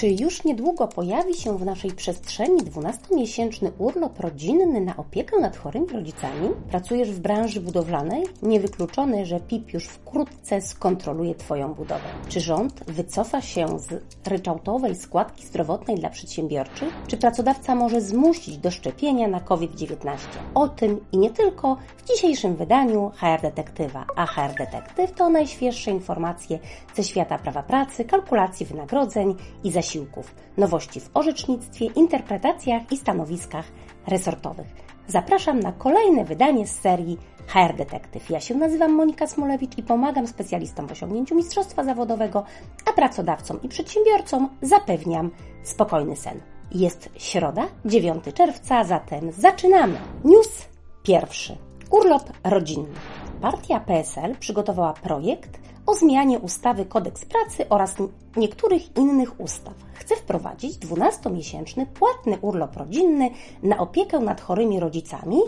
Czy już niedługo pojawi się w naszej przestrzeni 12-miesięczny urlop rodzinny na opiekę nad chorymi rodzicami? Pracujesz w branży budowlanej? Niewykluczone, że PIP już wkrótce skontroluje Twoją budowę. Czy rząd wycofa się z ryczałtowej składki zdrowotnej dla przedsiębiorczych? Czy pracodawca może zmusić do szczepienia na COVID-19? O tym i nie tylko w dzisiejszym wydaniu HR Detektywa. A HR Detektyw to najświeższe informacje ze świata prawa pracy, kalkulacji wynagrodzeń i zasiłków, nowości w orzecznictwie, interpretacjach i stanowiskach resortowych. Zapraszam na kolejne wydanie z serii HR Detektyw. Ja się nazywam Monika Smolewicz i pomagam specjalistom w osiągnięciu mistrzostwa zawodowego, a pracodawcom i przedsiębiorcom zapewniam spokojny sen. Jest środa, 9 czerwca, zatem zaczynamy. News pierwszy. Urlop rodzinny. Partia PSL przygotowała projekt o zmianie ustawy Kodeks Pracy oraz niektórych innych ustaw. Chce wprowadzić 12-miesięczny płatny urlop rodzinny na opiekę nad chorymi rodzicami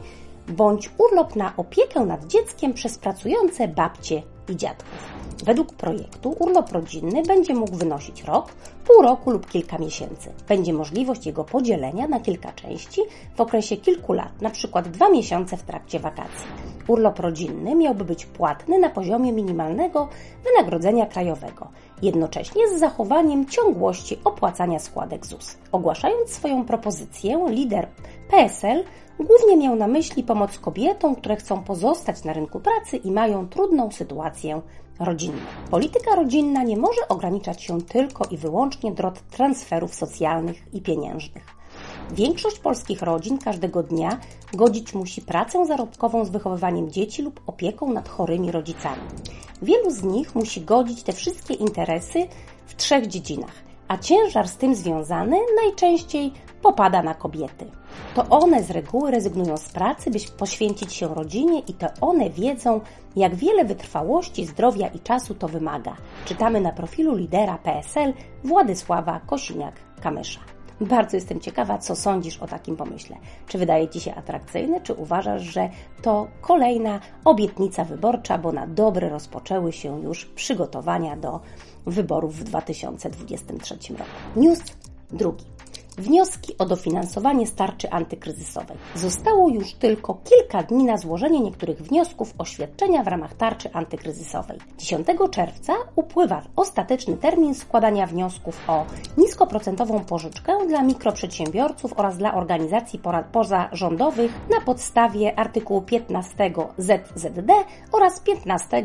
bądź urlop na opiekę nad dzieckiem przez pracujące babcie i dziadków. Według projektu urlop rodzinny będzie mógł wynosić rok, pół roku lub kilka miesięcy. Będzie możliwość jego podzielenia na kilka części w okresie kilku lat, np. dwa miesiące w trakcie wakacji. Urlop rodzinny miałby być płatny na poziomie minimalnego wynagrodzenia krajowego, jednocześnie z zachowaniem ciągłości opłacania składek ZUS. Ogłaszając swoją propozycję, lider PSL głównie miał na myśli pomoc kobietom, które chcą pozostać na rynku pracy i mają trudną sytuację rodzinną. Polityka rodzinna nie może ograniczać się tylko i wyłącznie do transferów socjalnych i pieniężnych. Większość polskich rodzin każdego dnia godzić musi pracę zarobkową z wychowywaniem dzieci lub opieką nad chorymi rodzicami. Wielu z nich musi godzić te wszystkie interesy w trzech dziedzinach, a ciężar z tym związany najczęściej popada na kobiety. To one z reguły rezygnują z pracy, by poświęcić się rodzinie i to one wiedzą, jak wiele wytrwałości, zdrowia i czasu to wymaga. Czytamy na profilu lidera PSL Władysława Kosiniak-Kamysza. Bardzo jestem ciekawa, co sądzisz o takim pomyśle. Czy wydaje Ci się atrakcyjny, czy uważasz, że to kolejna obietnica wyborcza, bo na dobre rozpoczęły się już przygotowania do wyborów w 2023 roku. News drugi. Wnioski o dofinansowanie starczy antykryzysowej. Zostało już tylko kilka dni na złożenie niektórych wniosków o świadczenia w ramach tarczy antykryzysowej. 10 czerwca upływa ostateczny termin składania wniosków o niskoprocentową pożyczkę dla mikroprzedsiębiorców oraz dla organizacji pozarządowych na podstawie artykułu 15 ZZD oraz 15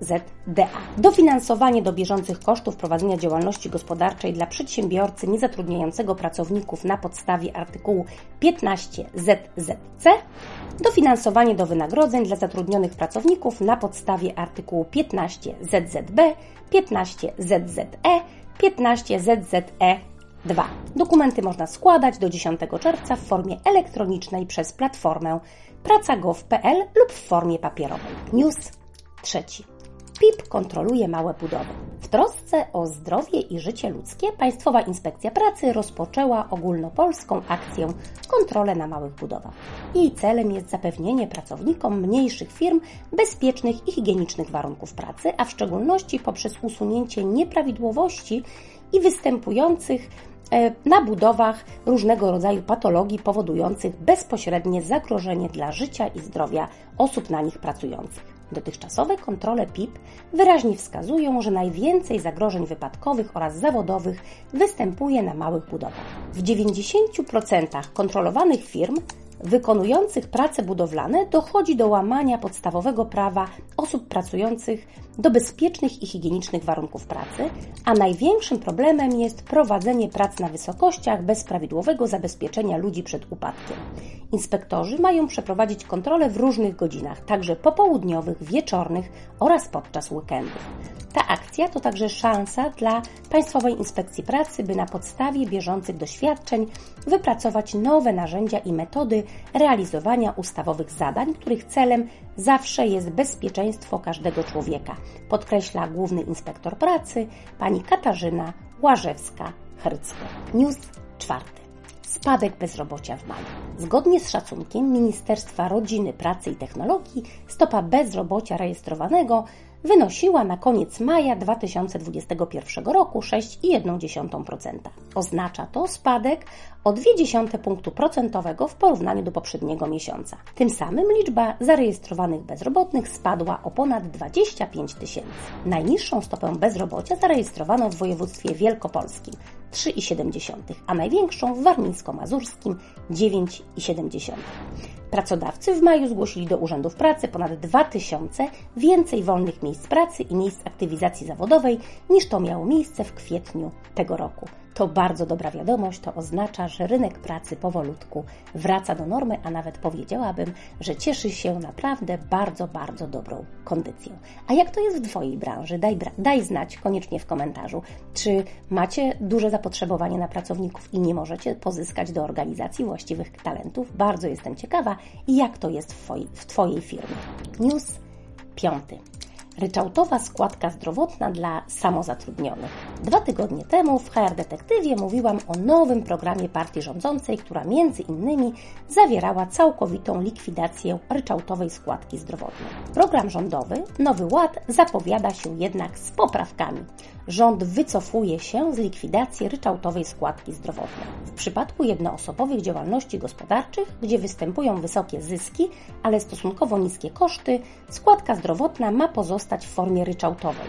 ZZDA. Dofinansowanie do bieżących kosztów prowadzenia działalności gospodarczej dla przedsiębiorcy niezatrudniającego pracownika pracowników na podstawie artykułu 15 ZZC, dofinansowanie do wynagrodzeń dla zatrudnionych pracowników na podstawie artykułu 15 ZZB, 15 ZZE, 15 ZZE 2. Dokumenty można składać do 10 czerwca w formie elektronicznej przez platformę praca.gov.pl lub w formie papierowej. News trzeci. PIP kontroluje małe budowy. W trosce o zdrowie i życie ludzkie Państwowa Inspekcja Pracy rozpoczęła ogólnopolską akcję Kontrole na małych budowach. Jej celem jest zapewnienie pracownikom mniejszych firm bezpiecznych i higienicznych warunków pracy, a w szczególności poprzez usunięcie nieprawidłowości i występujących na budowach różnego rodzaju patologii powodujących bezpośrednie zagrożenie dla życia i zdrowia osób na nich pracujących. Dotychczasowe kontrole PIP wyraźnie wskazują, że najwięcej zagrożeń wypadkowych oraz zawodowych występuje na małych budowach. W 90% kontrolowanych firm wykonujących prace budowlane dochodzi do łamania podstawowego prawa osób pracujących do bezpiecznych i higienicznych warunków pracy, a największym problemem jest prowadzenie prac na wysokościach bez prawidłowego zabezpieczenia ludzi przed upadkiem. Inspektorzy mają przeprowadzić kontrole w różnych godzinach, także popołudniowych, wieczornych oraz podczas weekendów. Ta akcja to także szansa dla Państwowej Inspekcji Pracy, by na podstawie bieżących doświadczeń wypracować nowe narzędzia i metody realizowania ustawowych zadań, których celem zawsze jest bezpieczeństwo każdego człowieka, podkreśla główny inspektor pracy pani Katarzyna Łażewska-Hercko. News czwarty. Spadek bezrobocia w maju. Zgodnie z szacunkiem Ministerstwa Rodziny, Pracy i Technologii stopa bezrobocia rejestrowanego wynosiła na koniec maja 2021 roku 6,1%. Oznacza to spadek o 0,2 punktu procentowego w porównaniu do poprzedniego miesiąca. Tym samym liczba zarejestrowanych bezrobotnych spadła o ponad 25 tysięcy. Najniższą stopę bezrobocia zarejestrowano w województwie wielkopolskim 3,7, a największą w warmińsko-mazurskim 9,7. Pracodawcy w maju zgłosili do urzędów pracy ponad 2000 więcej wolnych miejsc pracy i miejsc aktywizacji zawodowej niż to miało miejsce w kwietniu tego roku. To bardzo dobra wiadomość, to oznacza, że rynek pracy powolutku wraca do normy, a nawet powiedziałabym, że cieszy się naprawdę bardzo, bardzo dobrą kondycją. A jak to jest w Twojej branży? Daj, daj znać koniecznie w komentarzu. Czy macie duże zapotrzebowanie na pracowników i nie możecie pozyskać do organizacji właściwych talentów? Bardzo jestem ciekawa, jak to jest w Twojej, w twojej firmie. News piąty ryczałtowa składka zdrowotna dla samozatrudnionych. Dwa tygodnie temu w HR Detektywie mówiłam o nowym programie partii rządzącej, która między innymi zawierała całkowitą likwidację ryczałtowej składki zdrowotnej. Program rządowy Nowy Ład zapowiada się jednak z poprawkami. Rząd wycofuje się z likwidacji ryczałtowej składki zdrowotnej. W przypadku jednoosobowych działalności gospodarczych, gdzie występują wysokie zyski, ale stosunkowo niskie koszty, składka zdrowotna ma pozostać w formie ryczałtowej.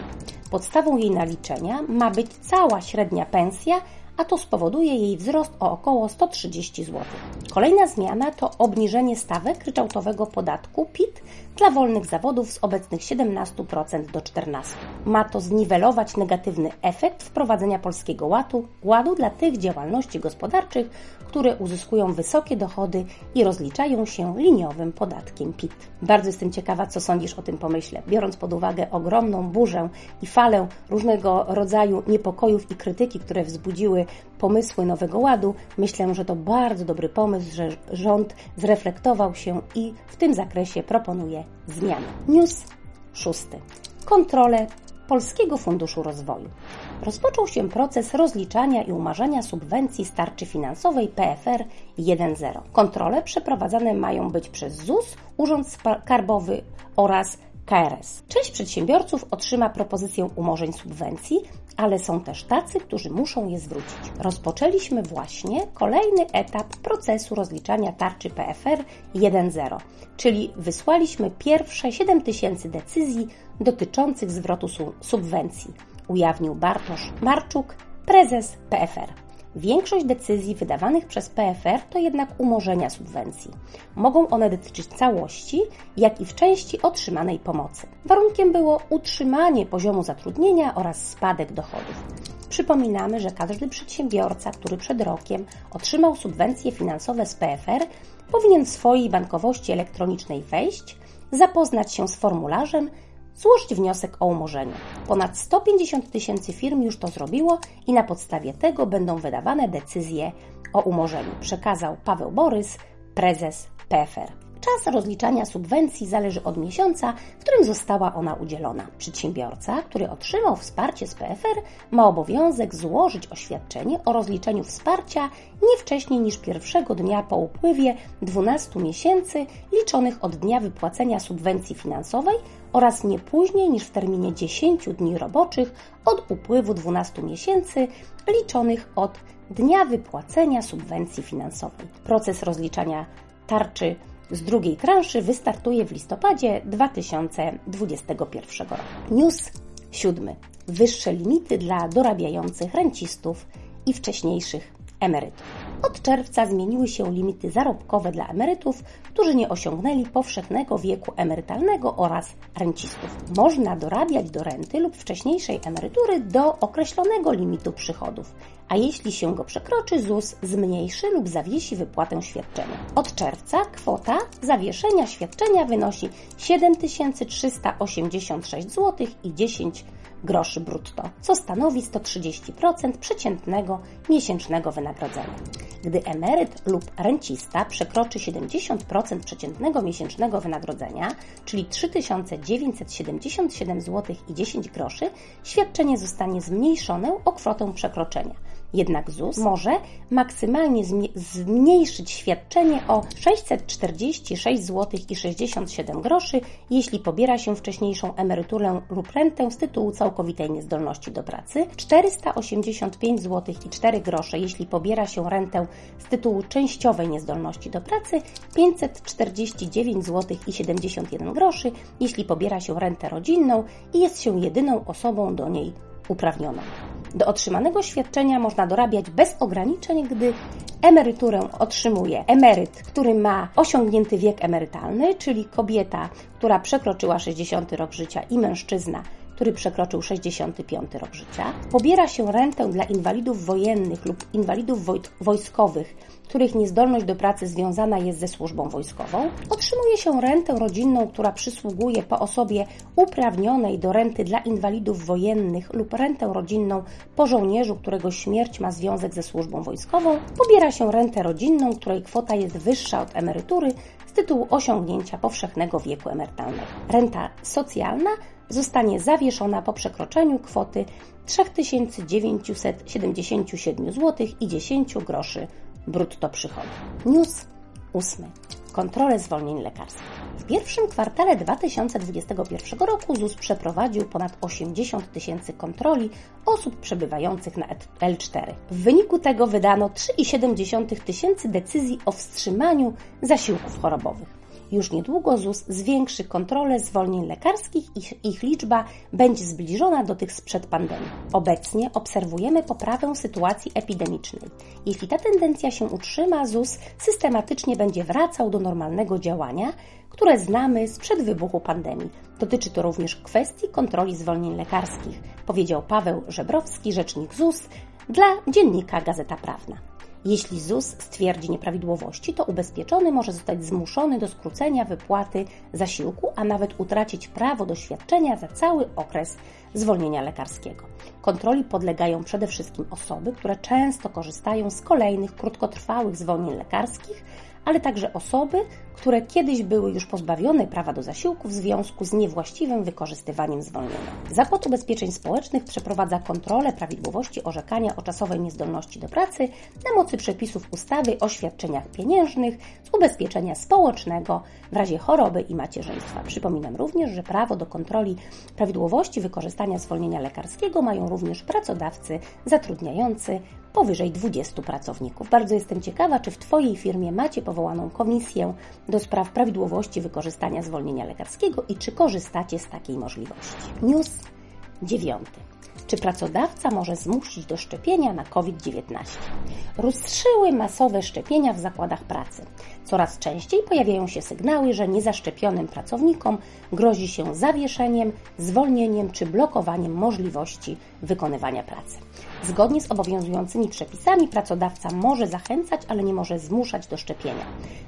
Podstawą jej naliczenia ma być cała średnia pensja, a to spowoduje jej wzrost o około 130 zł. Kolejna zmiana to obniżenie stawek ryczałtowego podatku PIT dla wolnych zawodów z obecnych 17% do 14%. Ma to zniwelować negatywny efekt wprowadzenia polskiego ładu, ładu dla tych działalności gospodarczych, które uzyskują wysokie dochody i rozliczają się liniowym podatkiem PIT. Bardzo jestem ciekawa, co sądzisz o tym pomyśle, biorąc pod uwagę ogromną burzę i falę różnego rodzaju niepokojów i krytyki, które wzbudziły pomysły Nowego Ładu. Myślę, że to bardzo dobry pomysł, że rząd zreflektował się i w tym zakresie proponuje zmiany. News szósty. Kontrole Polskiego Funduszu Rozwoju. Rozpoczął się proces rozliczania i umarzania subwencji starczy finansowej PFR 1.0. Kontrole przeprowadzane mają być przez ZUS, Urząd Skarbowy oraz KRS. Część przedsiębiorców otrzyma propozycję umorzeń subwencji, ale są też tacy, którzy muszą je zwrócić. Rozpoczęliśmy właśnie kolejny etap procesu rozliczania tarczy PFR 1.0, czyli wysłaliśmy pierwsze 7 tysięcy decyzji dotyczących zwrotu subwencji, ujawnił Bartosz Marczuk, prezes PFR. Większość decyzji wydawanych przez PFR to jednak umorzenia subwencji. Mogą one dotyczyć całości, jak i w części otrzymanej pomocy. Warunkiem było utrzymanie poziomu zatrudnienia oraz spadek dochodów. Przypominamy, że każdy przedsiębiorca, który przed rokiem otrzymał subwencje finansowe z PFR, powinien w swojej bankowości elektronicznej wejść, zapoznać się z formularzem, złożyć wniosek o umorzenie. Ponad 150 tysięcy firm już to zrobiło i na podstawie tego będą wydawane decyzje o umorzeniu, przekazał Paweł Borys, prezes PFR. Czas rozliczania subwencji zależy od miesiąca, w którym została ona udzielona. Przedsiębiorca, który otrzymał wsparcie z PFR, ma obowiązek złożyć oświadczenie o rozliczeniu wsparcia nie wcześniej niż pierwszego dnia po upływie 12 miesięcy liczonych od dnia wypłacenia subwencji finansowej oraz nie później niż w terminie 10 dni roboczych od upływu 12 miesięcy liczonych od dnia wypłacenia subwencji finansowej. Proces rozliczania tarczy z drugiej transzy wystartuje w listopadzie 2021 roku. News siódmy. Wyższe limity dla dorabiających rencistów i wcześniejszych emerytów. Od czerwca zmieniły się limity zarobkowe dla emerytów, którzy nie osiągnęli powszechnego wieku emerytalnego oraz rencistów. Można dorabiać do renty lub wcześniejszej emerytury do określonego limitu przychodów, a jeśli się go przekroczy, ZUS zmniejszy lub zawiesi wypłatę świadczenia. Od czerwca kwota zawieszenia świadczenia wynosi 7386 zł i 10 groszy brutto, co stanowi 130% przeciętnego miesięcznego wynagrodzenia. Gdy emeryt lub rencista przekroczy 70% przeciętnego miesięcznego wynagrodzenia, czyli 3977 zł i 10 groszy, świadczenie zostanie zmniejszone o kwotę przekroczenia. Jednak ZUS może maksymalnie zmniejszyć świadczenie o 646 zł i 67 groszy, jeśli pobiera się wcześniejszą emeryturę lub rentę z tytułu całkowitej niezdolności do pracy, 485 zł i 4 grosze, jeśli pobiera się rentę z tytułu częściowej niezdolności do pracy, 549 zł i 71 groszy, jeśli pobiera się rentę rodzinną i jest się jedyną osobą do niej uprawnioną. Do otrzymanego świadczenia można dorabiać bez ograniczeń, gdy emeryturę otrzymuje emeryt, który ma osiągnięty wiek emerytalny, czyli kobieta, która przekroczyła 60 rok życia i mężczyzna, który przekroczył 65 rok życia. Pobiera się rentę dla inwalidów wojennych lub inwalidów wojskowych których niezdolność do pracy związana jest ze służbą wojskową, otrzymuje się rentę rodzinną, która przysługuje po osobie uprawnionej do renty dla inwalidów wojennych lub rentę rodzinną po żołnierzu, którego śmierć ma związek ze służbą wojskową. Pobiera się rentę rodzinną, której kwota jest wyższa od emerytury z tytułu osiągnięcia powszechnego wieku emerytalnego. Renta socjalna zostanie zawieszona po przekroczeniu kwoty 3977 zł i 10 groszy brutto przychodu. News 8 kontrolę zwolnień lekarskich. W pierwszym kwartale 2021 roku ZUS przeprowadził ponad 80 tysięcy kontroli osób przebywających na e L4. W wyniku tego wydano 3,7 tysięcy decyzji o wstrzymaniu zasiłków chorobowych. Już niedługo ZUS zwiększy kontrolę zwolnień lekarskich i ich liczba będzie zbliżona do tych sprzed pandemii. Obecnie obserwujemy poprawę sytuacji epidemicznej. Jeśli ta tendencja się utrzyma, ZUS systematycznie będzie wracał do normalnego działania, które znamy sprzed wybuchu pandemii. Dotyczy to również kwestii kontroli zwolnień lekarskich, powiedział Paweł Żebrowski, rzecznik ZUS, dla dziennika Gazeta Prawna. Jeśli ZUS stwierdzi nieprawidłowości, to ubezpieczony może zostać zmuszony do skrócenia wypłaty zasiłku, a nawet utracić prawo do świadczenia za cały okres zwolnienia lekarskiego. Kontroli podlegają przede wszystkim osoby, które często korzystają z kolejnych krótkotrwałych zwolnień lekarskich, ale także osoby, które kiedyś były już pozbawione prawa do zasiłku w związku z niewłaściwym wykorzystywaniem zwolnienia. Zakład Ubezpieczeń Społecznych przeprowadza kontrolę prawidłowości orzekania o czasowej niezdolności do pracy na mocy przepisów ustawy o świadczeniach pieniężnych z ubezpieczenia społecznego w razie choroby i macierzyństwa. Przypominam również, że prawo do kontroli prawidłowości wykorzystania zwolnienia lekarskiego mają również pracodawcy zatrudniający powyżej 20 pracowników. Bardzo jestem ciekawa, czy w Twojej firmie macie powołaną komisję do spraw prawidłowości wykorzystania zwolnienia lekarskiego i czy korzystacie z takiej możliwości. News 9. Czy pracodawca może zmusić do szczepienia na COVID-19? Ruszyły masowe szczepienia w zakładach pracy. Coraz częściej pojawiają się sygnały, że niezaszczepionym pracownikom grozi się zawieszeniem, zwolnieniem czy blokowaniem możliwości wykonywania pracy. Zgodnie z obowiązującymi przepisami pracodawca może zachęcać, ale nie może zmuszać do szczepienia.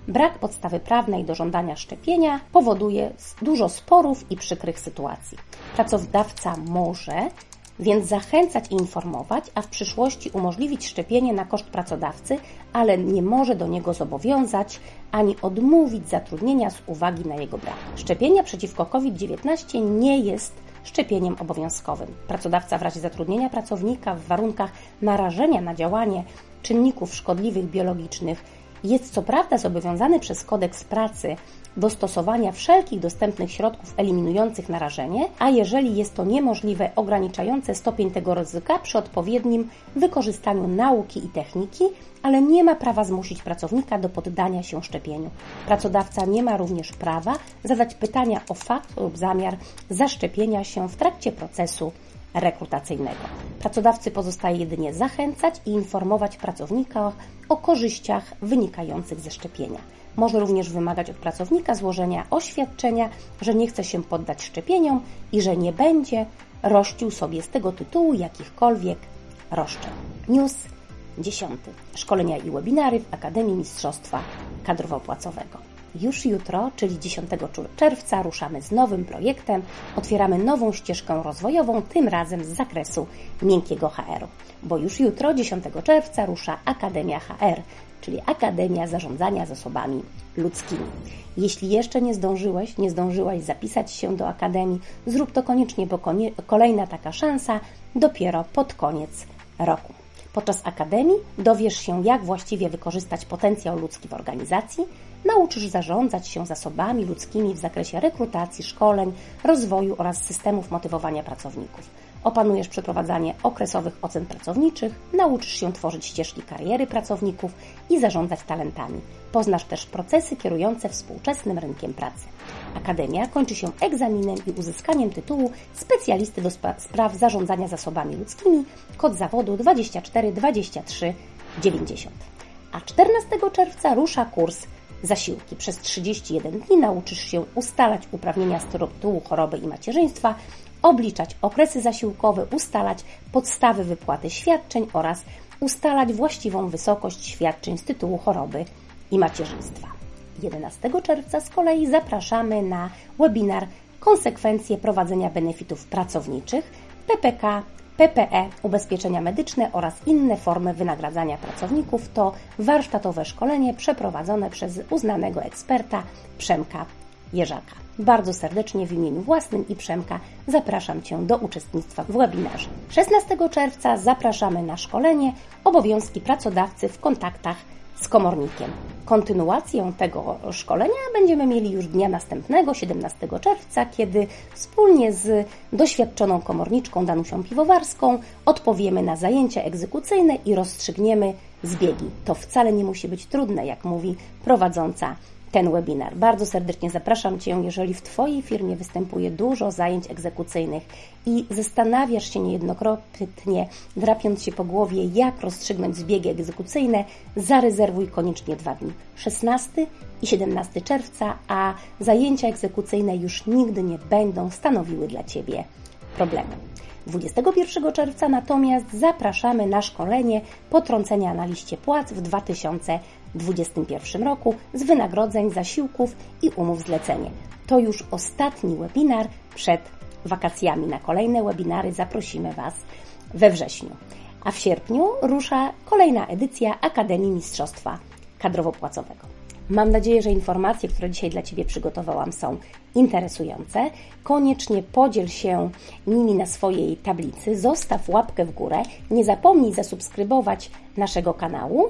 Brak podstawy prawnej do żądania szczepienia powoduje dużo sporów i przykrych sytuacji. Pracodawca może więc zachęcać i informować, a w przyszłości umożliwić szczepienie na koszt pracodawcy, ale nie może do niego zobowiązać ani odmówić zatrudnienia z uwagi na jego brak. Szczepienie przeciwko COVID-19 nie jest szczepieniem obowiązkowym. Pracodawca w razie zatrudnienia pracownika w warunkach narażenia na działanie czynników szkodliwych biologicznych jest co prawda zobowiązany przez kodeks pracy do stosowania wszelkich dostępnych środków eliminujących narażenie, a jeżeli jest to niemożliwe, ograniczające stopień tego ryzyka przy odpowiednim wykorzystaniu nauki i techniki, ale nie ma prawa zmusić pracownika do poddania się szczepieniu. Pracodawca nie ma również prawa zadać pytania o fakt lub zamiar zaszczepienia się w trakcie procesu rekrutacyjnego. Pracodawcy pozostaje jedynie zachęcać i informować pracownika o korzyściach wynikających ze szczepienia. Może również wymagać od pracownika złożenia oświadczenia, że nie chce się poddać szczepieniom i że nie będzie rościł sobie z tego tytułu jakichkolwiek roszczeń. News 10. Szkolenia i webinary w Akademii Mistrzostwa Kadrowo-Płacowego. Już jutro, czyli 10 czerwca, ruszamy z nowym projektem. Otwieramy nową ścieżkę rozwojową, tym razem z zakresu miękkiego HR-u. Bo już jutro, 10 czerwca, rusza Akademia HR, czyli Akademia Zarządzania Zasobami Ludzkimi. Jeśli jeszcze nie zdążyłeś, nie zdążyłaś zapisać się do Akademii, zrób to koniecznie, bo kolejna taka szansa dopiero pod koniec roku. Podczas akademii dowiesz się, jak właściwie wykorzystać potencjał ludzki w organizacji, nauczysz zarządzać się zasobami ludzkimi w zakresie rekrutacji, szkoleń, rozwoju oraz systemów motywowania pracowników. Opanujesz przeprowadzanie okresowych ocen pracowniczych, nauczysz się tworzyć ścieżki kariery pracowników i zarządzać talentami. Poznasz też procesy kierujące współczesnym rynkiem pracy. Akademia kończy się egzaminem i uzyskaniem tytułu specjalisty do spraw zarządzania zasobami ludzkimi, kod zawodu 242390. A 14 czerwca rusza kurs zasiłki. Przez 31 dni nauczysz się ustalać uprawnienia z tytułu choroby i macierzyństwa, obliczać okresy zasiłkowe, ustalać podstawy wypłaty świadczeń oraz ustalać właściwą wysokość świadczeń z tytułu choroby i macierzyństwa. 11 czerwca z kolei zapraszamy na webinar Konsekwencje prowadzenia benefitów pracowniczych PPK, PPE, ubezpieczenia medyczne oraz inne formy wynagradzania pracowników to warsztatowe szkolenie przeprowadzone przez uznanego eksperta Przemka Jerzaka. Bardzo serdecznie w imieniu własnym i Przemka zapraszam Cię do uczestnictwa w webinarze. 16 czerwca zapraszamy na szkolenie Obowiązki pracodawcy w kontaktach z komornikiem. Kontynuację tego szkolenia będziemy mieli już dnia następnego, 17 czerwca, kiedy wspólnie z doświadczoną komorniczką Danusią Piwowarską odpowiemy na zajęcia egzekucyjne i rozstrzygniemy zbiegi. To wcale nie musi być trudne, jak mówi prowadząca ten webinar. Bardzo serdecznie zapraszam Cię, jeżeli w Twojej firmie występuje dużo zajęć egzekucyjnych i zastanawiasz się niejednokrotnie, drapiąc się po głowie, jak rozstrzygnąć zbiegi egzekucyjne, zarezerwuj koniecznie dwa dni. 16 i 17 czerwca, a zajęcia egzekucyjne już nigdy nie będą stanowiły dla Ciebie problemu. 21 czerwca natomiast zapraszamy na szkolenie potrącenia na liście płac w 2021 roku z wynagrodzeń, zasiłków i umów zlecenie. To już ostatni webinar przed wakacjami. Na kolejne webinary zaprosimy Was we wrześniu. A w sierpniu rusza kolejna edycja Akademii Mistrzostwa Kadrowo-Płacowego. Mam nadzieję, że informacje, które dzisiaj dla Ciebie przygotowałam, są interesujące. Koniecznie podziel się nimi na swojej tablicy, zostaw łapkę w górę, nie zapomnij zasubskrybować naszego kanału,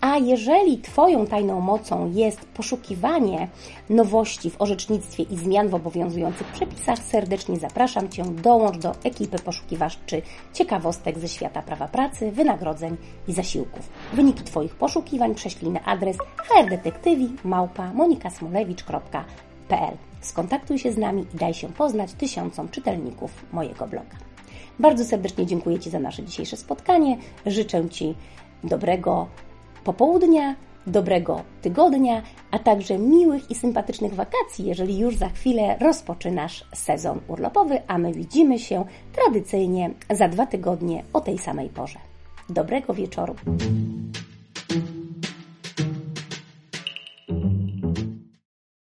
a jeżeli Twoją tajną mocą jest poszukiwanie nowości w orzecznictwie i zmian w obowiązujących przepisach, serdecznie zapraszam Cię, dołącz do ekipy poszukiwaczy ciekawostek ze świata prawa pracy, wynagrodzeń i zasiłków. Wyniki Twoich poszukiwań prześlij na adres hrdetektywi małpa monikasmolewicz.pl Skontaktuj się z nami i daj się poznać tysiącom czytelników mojego bloga. Bardzo serdecznie dziękuję Ci za nasze dzisiejsze spotkanie. Życzę Ci dobrego popołudnia, dobrego tygodnia, a także miłych i sympatycznych wakacji, jeżeli już za chwilę rozpoczynasz sezon urlopowy, a my widzimy się tradycyjnie za dwa tygodnie o tej samej porze. Dobrego wieczoru.